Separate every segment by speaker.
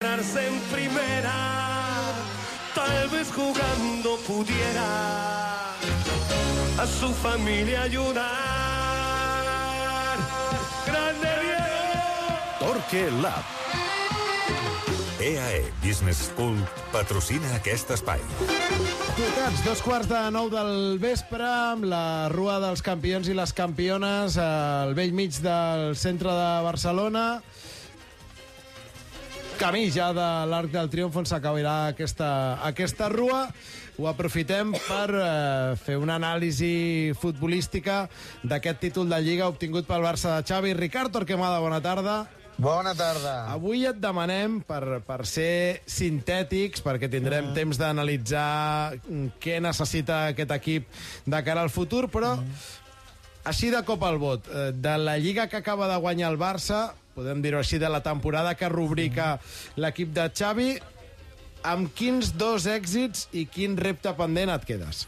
Speaker 1: Entrarse en primera, tal vez jugando pudiera a su familia ayudar. ¡Grande Diego!
Speaker 2: Torque Lab. EAE Business School patrocina aquest espai.
Speaker 3: Tocats, dos quarts de nou del vespre, amb la Rua dels Campions i les Campiones al vell mig del centre de Barcelona. Camí ja de l'Arc del Triomf on s'acabarà aquesta, aquesta rua. Ho aprofitem per eh, fer una anàlisi futbolística d'aquest títol de Lliga obtingut pel Barça de Xavi. Ricard Torquemada, bona tarda.
Speaker 4: Bona tarda.
Speaker 3: Avui et demanem, per, per ser sintètics, perquè tindrem mm. temps d'analitzar què necessita aquest equip de cara al futur, però mm. així de cop al vot, eh, de la Lliga que acaba de guanyar el Barça, podem dir-ho així, de la temporada que rubrica mm. l'equip de Xavi, amb quins dos èxits i quin repte pendent et quedes?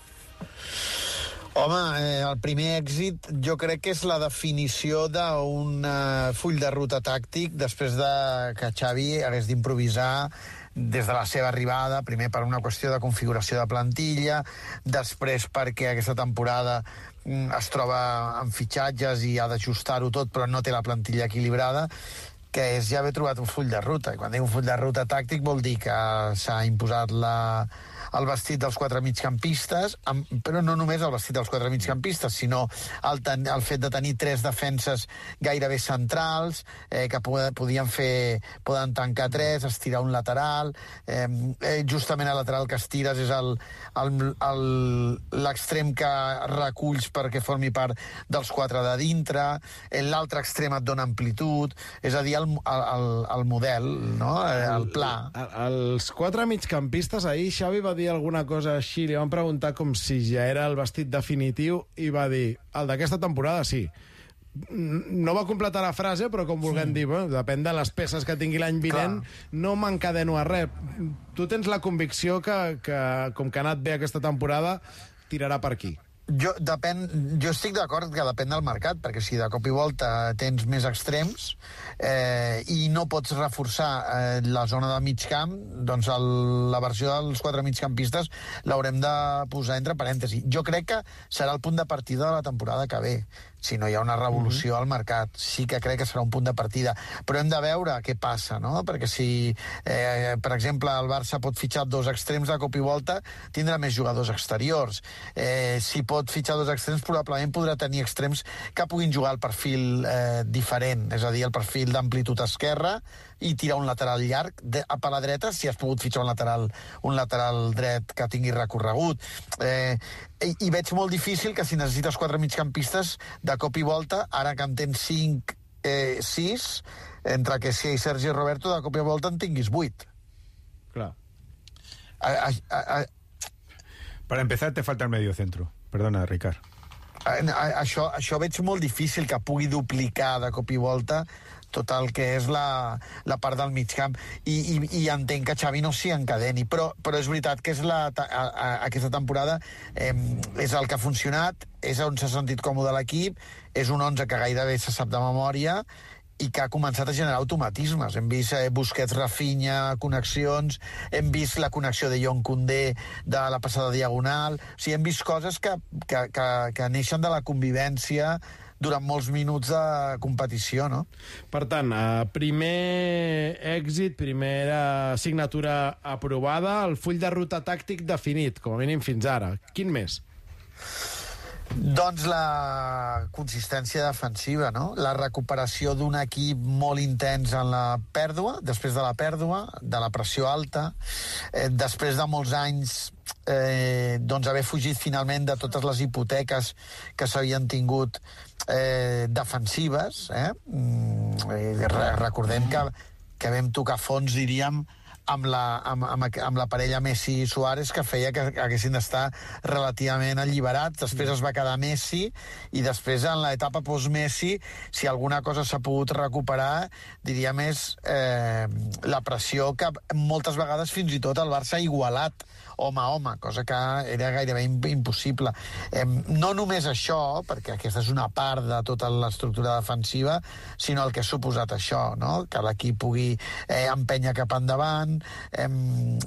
Speaker 4: Home, eh, el primer èxit jo crec que és la definició d'un eh, full de ruta tàctic després de que Xavi hagués d'improvisar des de la seva arribada, primer per una qüestió de configuració de plantilla, després perquè aquesta temporada mm, es troba amb fitxatges i ha d'ajustar-ho tot, però no té la plantilla equilibrada, que és ja haver trobat un full de ruta. I quan dic un full de ruta tàctic vol dir que s'ha imposat la, el vestit dels quatre migcampistes, amb, però no només el vestit dels quatre migcampistes, sinó el, ten, el fet de tenir tres defenses gairebé centrals, eh, que podien fer, poden tancar tres, estirar un lateral, eh, eh, justament el lateral que estires és l'extrem que reculls perquè formi part dels quatre de dintre, eh, l'altre extrem et dona amplitud, és a dir, el, el, el model, no? Eh, el pla.
Speaker 3: El, els quatre migcampistes, ahir Xavi va dir dir alguna cosa així, li van preguntar com si ja era el vestit definitiu i va dir, el d'aquesta temporada sí. No va completar la frase, però com vulguem sí. dir, bueno, depèn de les peces que tingui l'any vinent, Clar. no m'encadeno a res. Tu tens la convicció que, que, com que ha anat bé aquesta temporada, tirarà per aquí.
Speaker 4: Jo, depèn, jo estic d'acord que depèn del mercat, perquè si de cop i volta tens més extrems eh, i no pots reforçar eh, la zona de mig camp, doncs el, la versió dels quatre migcampistes l'haurem de posar entre parèntesis. Jo crec que serà el punt de partida de la temporada que ve si no hi ha una revolució mm -hmm. al mercat. Sí que crec que serà un punt de partida, però hem de veure què passa, no? Perquè si, eh, per exemple, el Barça pot fitxar dos extrems de cop i volta, tindrà més jugadors exteriors. Eh, si pot fitxar dos extrems, probablement podrà tenir extrems que puguin jugar al perfil eh, diferent, és a dir, el perfil d'amplitud esquerra i tirar un lateral llarg de, a per la dreta si has pogut fitxar un lateral, un lateral dret que tingui recorregut. Eh, i, I veig molt difícil que si necessites quatre migcampistes de cop i volta, ara que en tens 5, eh, 6, entre que si i Sergi Roberto, de cop i volta en tinguis 8.
Speaker 3: Clar.
Speaker 4: A, a, a,
Speaker 5: Para empezar te falta el medio centro. Perdona, Ricard.
Speaker 4: Això, això veig molt difícil que pugui duplicar de cop i volta tot el que és la, la part del mig camp i, i, i entenc que Xavi no s'hi encadeni però, però és veritat que és la, a, a, aquesta temporada eh, és el que ha funcionat és on s'ha sentit còmode l'equip és un 11 que gairebé se sap de memòria i que ha començat a generar automatismes. Hem vist eh, Busquets, Rafinha, connexions, hem vist la connexió de Jon Condé de la passada diagonal, o sigui, hem vist coses que, que, que, que neixen de la convivència durant molts minuts de competició, no?
Speaker 3: Per tant, eh, primer èxit, primera signatura aprovada, el full de ruta tàctic definit, com a mínim fins ara. Quin més?
Speaker 4: Doncs la consistència defensiva, no? La recuperació d'un equip molt intens en la pèrdua, després de la pèrdua, de la pressió alta, eh, després de molts anys eh, doncs haver fugit finalment de totes les hipoteques que s'havien tingut eh, defensives. Eh? Mm, eh, recordem que, que vam tocar fons, diríem, amb la, amb, amb, amb la parella Messi i Suárez que feia que haguessin d'estar relativament alliberats. Després es va quedar Messi i després en l'etapa post-Messi, si alguna cosa s'ha pogut recuperar, diria més eh, la pressió que moltes vegades fins i tot el Barça ha igualat home a home, cosa que era gairebé im- impossible. Eh, no només això, perquè aquesta és una part de tota l'estructura defensiva, sinó el que ha suposat això, no? que l'equip pugui eh, empènyer cap endavant, eh,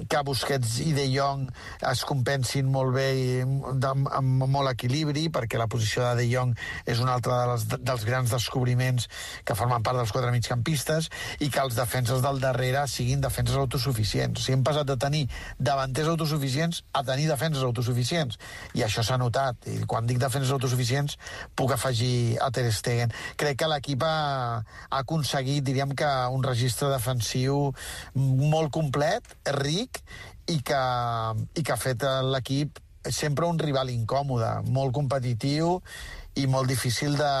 Speaker 4: que Busquets i De Jong es compensin molt bé i de, amb molt equilibri, perquè la posició de De Jong és un altre de les, dels grans descobriments que formen part dels quatre migcampistes, i que els defenses del darrere siguin defenses autosuficients. Sigui, hem passat de tenir davanters autosuficients a tenir defenses autosuficients. I això s'ha notat. I quan dic defenses autosuficients, puc afegir a Ter Stegen. Crec que l'equip ha, ha aconseguit, diríem que, un registre defensiu molt complet, ric, i que, i que ha fet l'equip sempre un rival incòmode, molt competitiu i molt difícil de,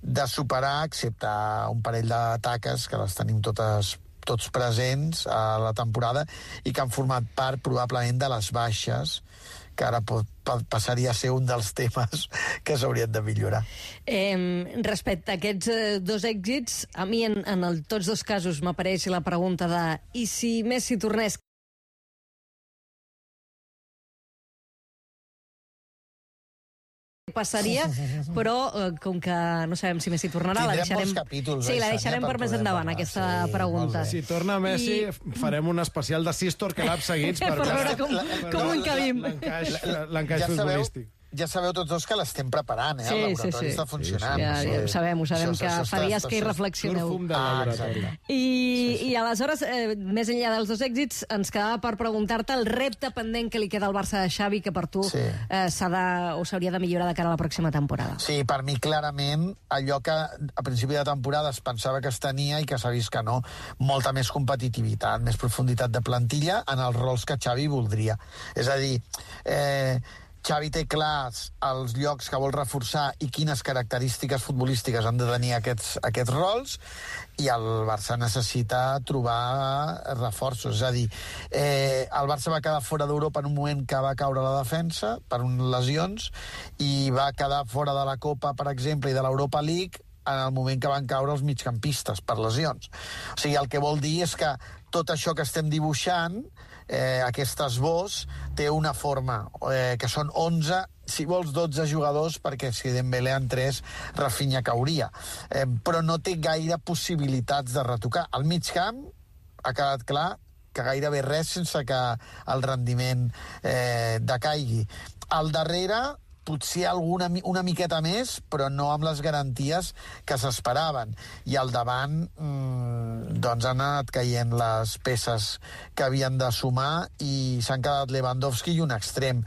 Speaker 4: de superar, excepte un parell d'ataques que les tenim totes tots presents a la temporada i que han format part probablement de les baixes que ara pot, passaria a ser un dels temes que s'haurien de millorar.
Speaker 6: Eh, respecte a aquests eh, dos èxits, a mi en, en el, tots dos casos m'apareix la pregunta de i si Messi tornés passaria, però eh, com que no sabem si Messi tornarà, la
Speaker 4: Tindrem
Speaker 6: deixarem...
Speaker 4: molts capítols,
Speaker 6: sí, la deixarem
Speaker 4: per
Speaker 6: per més endavant,
Speaker 4: parlar.
Speaker 6: aquesta
Speaker 4: Sí,
Speaker 6: pregunta.
Speaker 3: Si torna Messi,
Speaker 6: I-
Speaker 3: farem un especial de Sistor que l'ha seguits
Speaker 6: Per veure com,
Speaker 3: per
Speaker 6: com ho
Speaker 3: veure
Speaker 6: encabim.
Speaker 3: l'encaix
Speaker 4: ja sabeu,
Speaker 3: futbolístic.
Speaker 4: Ja sabeu tots dos que l'estem preparant, eh?
Speaker 6: Sí,
Speaker 4: el
Speaker 6: sí,
Speaker 4: laboratori
Speaker 6: sí.
Speaker 4: està funcionant.
Speaker 6: Ja, ja ho sabem, ho sabem,
Speaker 4: Això-
Speaker 6: que
Speaker 4: això
Speaker 6: fa dies que hi reflexioneu.
Speaker 3: de
Speaker 4: Ah, exacte.
Speaker 6: I, I aleshores, eh, més enllà dels dos èxits, ens quedava per preguntar-te el repte pendent que li queda al Barça de Xavi, que per tu
Speaker 4: Sí.
Speaker 6: eh, s'ha de, o s'hauria de millorar de cara a la pròxima temporada.
Speaker 4: Sí, per mi clarament allò que a principi de temporada es pensava que es tenia i que s'ha vist que no, molta més competitivitat, més profunditat de plantilla en els rols que Xavi voldria. És a dir, eh, Xavi té clars els llocs que vol reforçar i quines característiques futbolístiques han de tenir aquests, aquests rols i el Barça necessita trobar reforços. És a dir, eh, el Barça va quedar fora d'Europa en un moment que va caure la defensa per unes lesions i va quedar fora de la Copa, per exemple, i de l'Europa League en el moment que van caure els migcampistes per lesions. O sigui, el que vol dir és que tot això que estem dibuixant, eh, aquest esbós, té una forma, eh, que són 11, si vols 12 jugadors, perquè si Dembélé en 3, Rafinha cauria. Eh, però no té gaire possibilitats de retocar. Al mig camp ha quedat clar que gairebé res sense que el rendiment eh, decaigui. Al darrere, potser alguna una miqueta més, però no amb les garanties que s'esperaven. I al davant, mm, doncs han anat caient les peces que havien de sumar i s'han quedat Lewandowski i un extrem.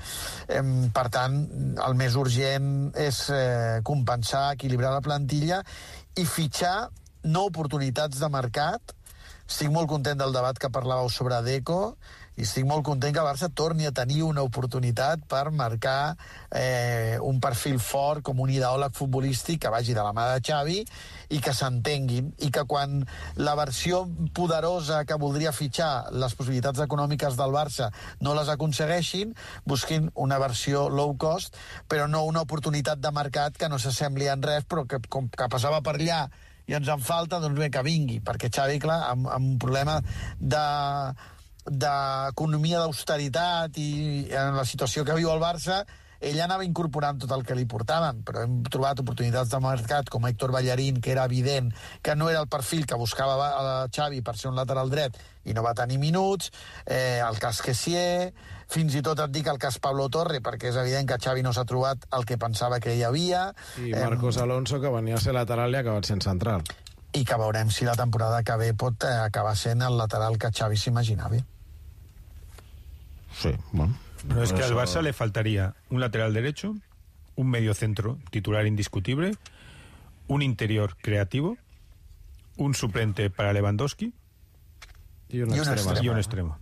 Speaker 4: Em, per tant, el més urgent és eh, compensar, equilibrar la plantilla i fitxar no oportunitats de mercat, estic molt content del debat que parlàveu sobre Deco i estic molt content que el Barça torni a tenir una oportunitat per marcar eh, un perfil fort com un ideòleg futbolístic que vagi de la mà de Xavi i que s'entenguin i que quan la versió poderosa que voldria fitxar les possibilitats econòmiques del Barça no les aconsegueixin, busquin una versió low cost, però no una oportunitat de mercat que no s'assembli en res, però que, com que passava per allà i ens en falta, doncs bé, que vingui, perquè Xavi, clar, amb, amb un problema de d'economia d'austeritat i en la situació que viu el Barça, ell anava incorporant tot el que li portaven, però hem trobat oportunitats de mercat com Héctor Ballarín, que era evident que no era el perfil que buscava a Xavi per ser un lateral dret i no va tenir minuts, eh, el cas Kessier, fins i tot et dic el cas Pablo Torre, perquè és evident que Xavi no s'ha trobat el que pensava que hi havia.
Speaker 3: I Marcos Alonso, que venia a ser lateral i ha acabat sent central.
Speaker 4: I que veurem si la temporada que ve pot eh, acabar sent el lateral que Xavi s'imaginava.
Speaker 3: Sí, bueno.
Speaker 5: Pero es que al Barça le faltaría un lateral derecho, un medio centro titular indiscutible, un interior creativo, un suplente para Lewandowski
Speaker 3: I un
Speaker 4: I un
Speaker 3: extrem.
Speaker 4: extrem.
Speaker 5: y un extremo.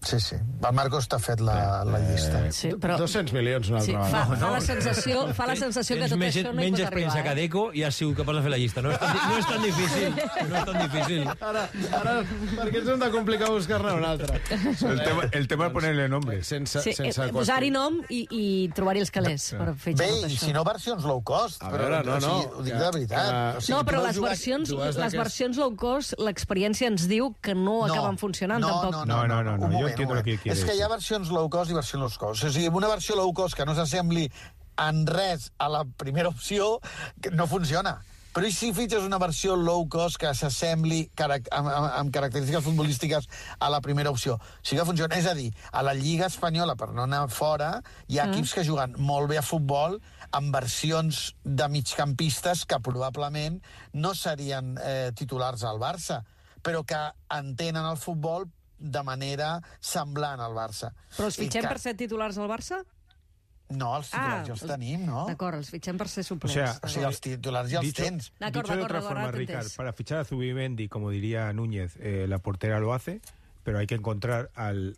Speaker 4: Sí, sí. El Marcos t'ha fet la, la llista.
Speaker 6: Sí, però...
Speaker 3: 200 milions una
Speaker 6: Sí,
Speaker 3: altra
Speaker 6: fa,
Speaker 3: vegada.
Speaker 6: fa, la sensació, fa la sensació que tot
Speaker 7: menys,
Speaker 6: això no hi
Speaker 7: menys
Speaker 6: pot
Speaker 7: experiència
Speaker 6: arribar.
Speaker 7: que
Speaker 6: Eh?
Speaker 7: Deco i has sigut capaç de fer la llista. No és tan, no és tan difícil. No és tan difícil.
Speaker 3: Ara, ara, perquè ens hem de complicar buscar-ne un altre.
Speaker 5: El tema, el tema es ponerle nombre.
Speaker 3: Sense,
Speaker 6: Sí,
Speaker 3: sense
Speaker 6: eh, Posar-hi nom i, i trobar-hi els calés per fer
Speaker 4: Bé,
Speaker 6: tot
Speaker 4: i si no, versions low cost.
Speaker 3: A veure, no,
Speaker 4: o sigui,
Speaker 3: no,
Speaker 4: Ho dic
Speaker 3: que-
Speaker 4: de veritat.
Speaker 3: que-
Speaker 4: O sigui,
Speaker 6: No, però les
Speaker 4: jugar-
Speaker 6: versions, les versions low cost, l'experiència ens diu que no, acaben funcionant,
Speaker 4: no,
Speaker 6: tampoc.
Speaker 4: No,
Speaker 5: No, no, no,
Speaker 4: un
Speaker 5: no, entiendo lo que
Speaker 4: És que hi ha versions low cost i versions low cost. O sigui, una versió low cost que no s'assembli en res a la primera opció, que no funciona. Però i si fitxes una versió low cost que s'assembli carac- amb, amb, amb característiques futbolístiques a la primera opció? Sí que funciona. És a dir, a la Lliga Espanyola, per no anar fora, hi ha
Speaker 6: Mm.
Speaker 4: equips que juguen molt bé a futbol amb versions de migcampistes que probablement no serien eh, titulars al Barça, però que entenen el futbol de manera semblant al Barça.
Speaker 6: Però els fitxem
Speaker 4: que-
Speaker 6: per ser titulars al Barça?
Speaker 4: No, els titulars ja els
Speaker 6: els-
Speaker 4: tenim, no?
Speaker 6: D'acord, els fitxem per ser
Speaker 5: O
Speaker 6: suplents.
Speaker 5: sea,
Speaker 4: O sigui, els titulars ja els
Speaker 5: Dicho,
Speaker 4: tens.
Speaker 6: D'acord,
Speaker 5: dicho de
Speaker 6: d'acord,
Speaker 5: otra
Speaker 6: d'acord,
Speaker 5: forma, Ricard, para fichar a Zubimendi, como diría Núñez, eh, la portera lo hace, pero hay que encontrar al,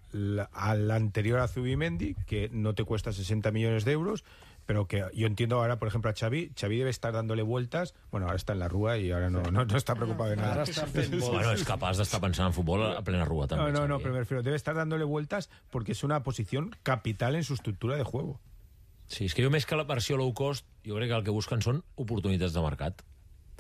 Speaker 5: al anterior a Zubimendi, que no te cuesta 60 millones de euros, pero que yo entiendo ahora, por ejemplo, a Xavi, Xavi debe estar dándole vueltas, bueno, ahora está en la rúa y ahora no, no, no está preocupado de nada.
Speaker 3: Ara està fent.
Speaker 7: Bueno, és capaç d'estar pensant en futbol a plena rua, també.
Speaker 5: No, no, no,
Speaker 7: Xavi,
Speaker 5: pero me
Speaker 7: eh?
Speaker 5: refiero, debe estar dándole vueltas porque es una posición capital en su estructura de juego.
Speaker 7: Sí, és que jo més que la versió low cost, jo crec que el que busquen són oportunitats de mercat.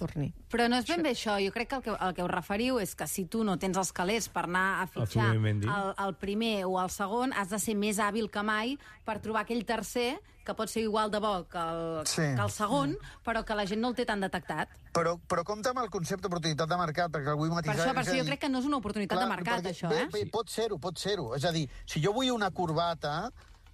Speaker 6: Torni.
Speaker 8: Però no és ben bé això. Jo crec que el que, el que us referiu és que si tu no tens els calés per anar a fitxar el, el primer o el segon, has de ser més hàbil que mai per trobar aquell tercer que pot ser igual de bo que el,
Speaker 4: Sí.
Speaker 8: que el segon, però que la gent no el té tan detectat.
Speaker 4: Però, però compta amb el concepte d'oportunitat de mercat, perquè el vull
Speaker 8: Per això, per això
Speaker 4: a
Speaker 8: jo
Speaker 4: dir-
Speaker 8: crec que no és una oportunitat de mercat,
Speaker 4: perquè-
Speaker 8: això,
Speaker 4: bé,
Speaker 8: eh?
Speaker 4: Bé, pot ser-ho, pot ser-ho. És a dir, si jo vull una corbata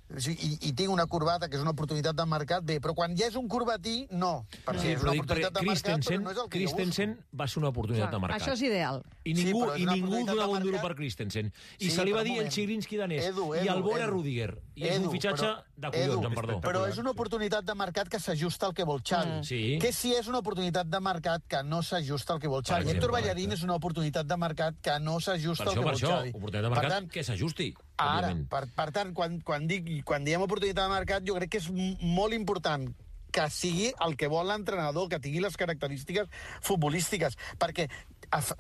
Speaker 4: i, i tinc una corbata que és una oportunitat de mercat, bé, però quan ja és un corbatí, no. Perquè
Speaker 7: Sí,
Speaker 4: és una oportunitat de mercat, però
Speaker 7: Christensen,
Speaker 4: no és el que
Speaker 7: Christensen va ser una oportunitat de mercat.
Speaker 6: Això és ideal.
Speaker 7: I
Speaker 4: Sí,
Speaker 7: ningú,
Speaker 4: és
Speaker 7: i ningú donava un duro per Christensen. I
Speaker 4: Sí,
Speaker 7: se li va dir el. Chigrinsky danès.
Speaker 4: Edu,
Speaker 7: I
Speaker 4: Edu,
Speaker 7: el Bora
Speaker 4: Edu.
Speaker 7: Rudiger. I és
Speaker 4: Edu,
Speaker 7: un fitxatge
Speaker 4: però-
Speaker 7: de collons,
Speaker 4: Edu,
Speaker 7: em perdó.
Speaker 4: Però és una oportunitat de mercat que s'ajusta al que vol Xavi.
Speaker 7: Mm. Sí.
Speaker 4: Que si és una oportunitat de mercat que no s'ajusta al que vol Xavi.
Speaker 7: exemple,
Speaker 4: Héctor Ballarín és una oportunitat de mercat que no s'ajusta
Speaker 7: Per
Speaker 4: al
Speaker 7: això,
Speaker 4: que
Speaker 7: per
Speaker 4: vol
Speaker 7: això,
Speaker 4: Xavi.
Speaker 7: oportunitat de
Speaker 4: Per
Speaker 7: mercat
Speaker 4: tant,
Speaker 7: que s'ajusti,
Speaker 4: Ara,
Speaker 7: òbviament.
Speaker 4: per, per tant, quan, quan, dic, quan diem oportunitat de mercat, jo crec que és molt important que sigui el que vol l'entrenador, que tingui les característiques futbolístiques, perquè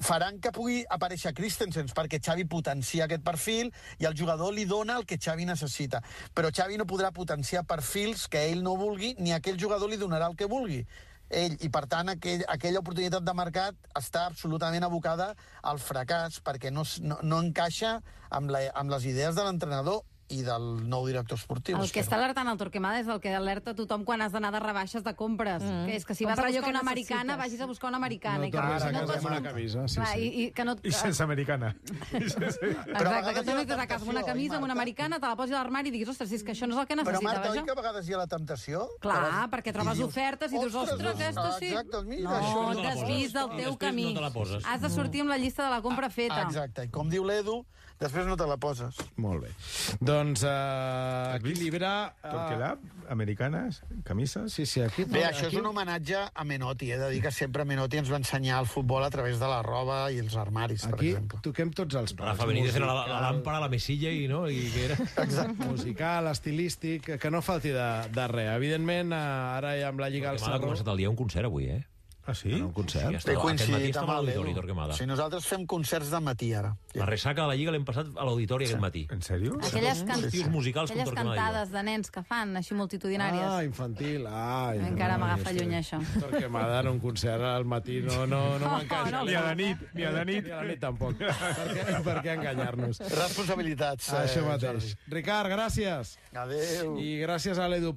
Speaker 4: faran que pugui aparèixer Christensen perquè Xavi potencia aquest perfil i el jugador li dona el que Xavi necessita. Però Xavi no podrà potenciar perfils que ell no vulgui ni aquell jugador li donarà el que vulgui ell, i per tant aquell, aquella oportunitat de mercat està absolutament abocada al fracàs perquè no, no, no encaixa amb, la, amb les idees de l'entrenador i del nou director esportiu.
Speaker 8: El que està alertant el Torquemada és el que alerta tothom quan has d'anar de rebaixes de compres. Mm. Que és que si vas
Speaker 6: Compra
Speaker 8: a
Speaker 6: allò
Speaker 8: buscar
Speaker 6: que
Speaker 8: una americana, vagis a buscar una americana.
Speaker 3: No
Speaker 8: i que
Speaker 3: tornis a
Speaker 8: no
Speaker 3: casa amb una camisa, sí,
Speaker 8: Clar,
Speaker 3: sí.
Speaker 8: I, i que no,
Speaker 5: Y sense americana.
Speaker 8: Exacte, que tu no a casa amb una camisa, amb una americana, te la posis a l'armari i diguis, ostres, si és que això no és el que
Speaker 4: Però,
Speaker 8: necessita,
Speaker 4: Marta, oi que a vegades hi ha la tentació?
Speaker 8: Clar,
Speaker 4: vas-
Speaker 8: perquè trobes
Speaker 4: i dius,
Speaker 8: ofertes i dius, ostres, aquesta sí.
Speaker 4: Exacte, mira,
Speaker 8: no,
Speaker 4: això
Speaker 7: no
Speaker 8: desvis
Speaker 7: poses.
Speaker 8: del
Speaker 7: I
Speaker 8: teu camí.
Speaker 7: no.
Speaker 8: Has de sortir amb la llista de la compra feta.
Speaker 4: Exacte, i com diu l'Edu, després no te la poses.
Speaker 3: Molt bé. Doncs uh, equilibrar... Uh,
Speaker 5: Torquelab, americanas, camisas.
Speaker 3: sí, sí, aquí...
Speaker 4: Bé, això és
Speaker 3: aquí-
Speaker 4: un homenatge a Menotti. He de dir que sempre Menotti ens va ensenyar el futbol a través de la roba i els armaris, per
Speaker 3: Aquí
Speaker 4: exemple.
Speaker 3: toquem tots els pals.
Speaker 7: Rafa Benítez era la, la làmpara, la mesilla i, no? I què era?
Speaker 4: Exacte.
Speaker 3: Musical, estilístic, que no falti de, de res. Evidentment, eh, ara ja amb la Lliga al
Speaker 7: Torquemada ha
Speaker 3: Sarro...
Speaker 7: començat el dia un concert avui, eh?
Speaker 5: Ah, sí?
Speaker 3: En un concert.
Speaker 7: Sí, aquest matí
Speaker 4: coincidit
Speaker 7: estava
Speaker 4: amb
Speaker 7: a l'auditori. Torquemada.
Speaker 4: Si nosaltres fem concerts de matí, ara.
Speaker 7: La ressaca de la Lliga l'hem passat a l'auditori aquest matí.
Speaker 5: ¿En serio?
Speaker 8: Aquelles, can...
Speaker 7: Tios musicals com
Speaker 8: Aquelles
Speaker 7: Torquemada
Speaker 8: cantades de nens que fan, així multitudinàries.
Speaker 3: Ah, infantil. Ai,
Speaker 8: Encara
Speaker 3: no,
Speaker 8: m'agafa
Speaker 3: sí.
Speaker 8: lluny, això.
Speaker 3: Perquè m'ha d'anar un concert al matí no, no, no m'encaixa.
Speaker 8: no,
Speaker 5: Ni a la nit, ni a la nit.
Speaker 3: Ni a la nit tampoc. per què, per què enganyar-nos?
Speaker 4: Responsabilitats.
Speaker 3: Això
Speaker 4: eh,
Speaker 3: mateix. Ricard, gràcies.
Speaker 4: Adéu.
Speaker 3: I gràcies a l'Edu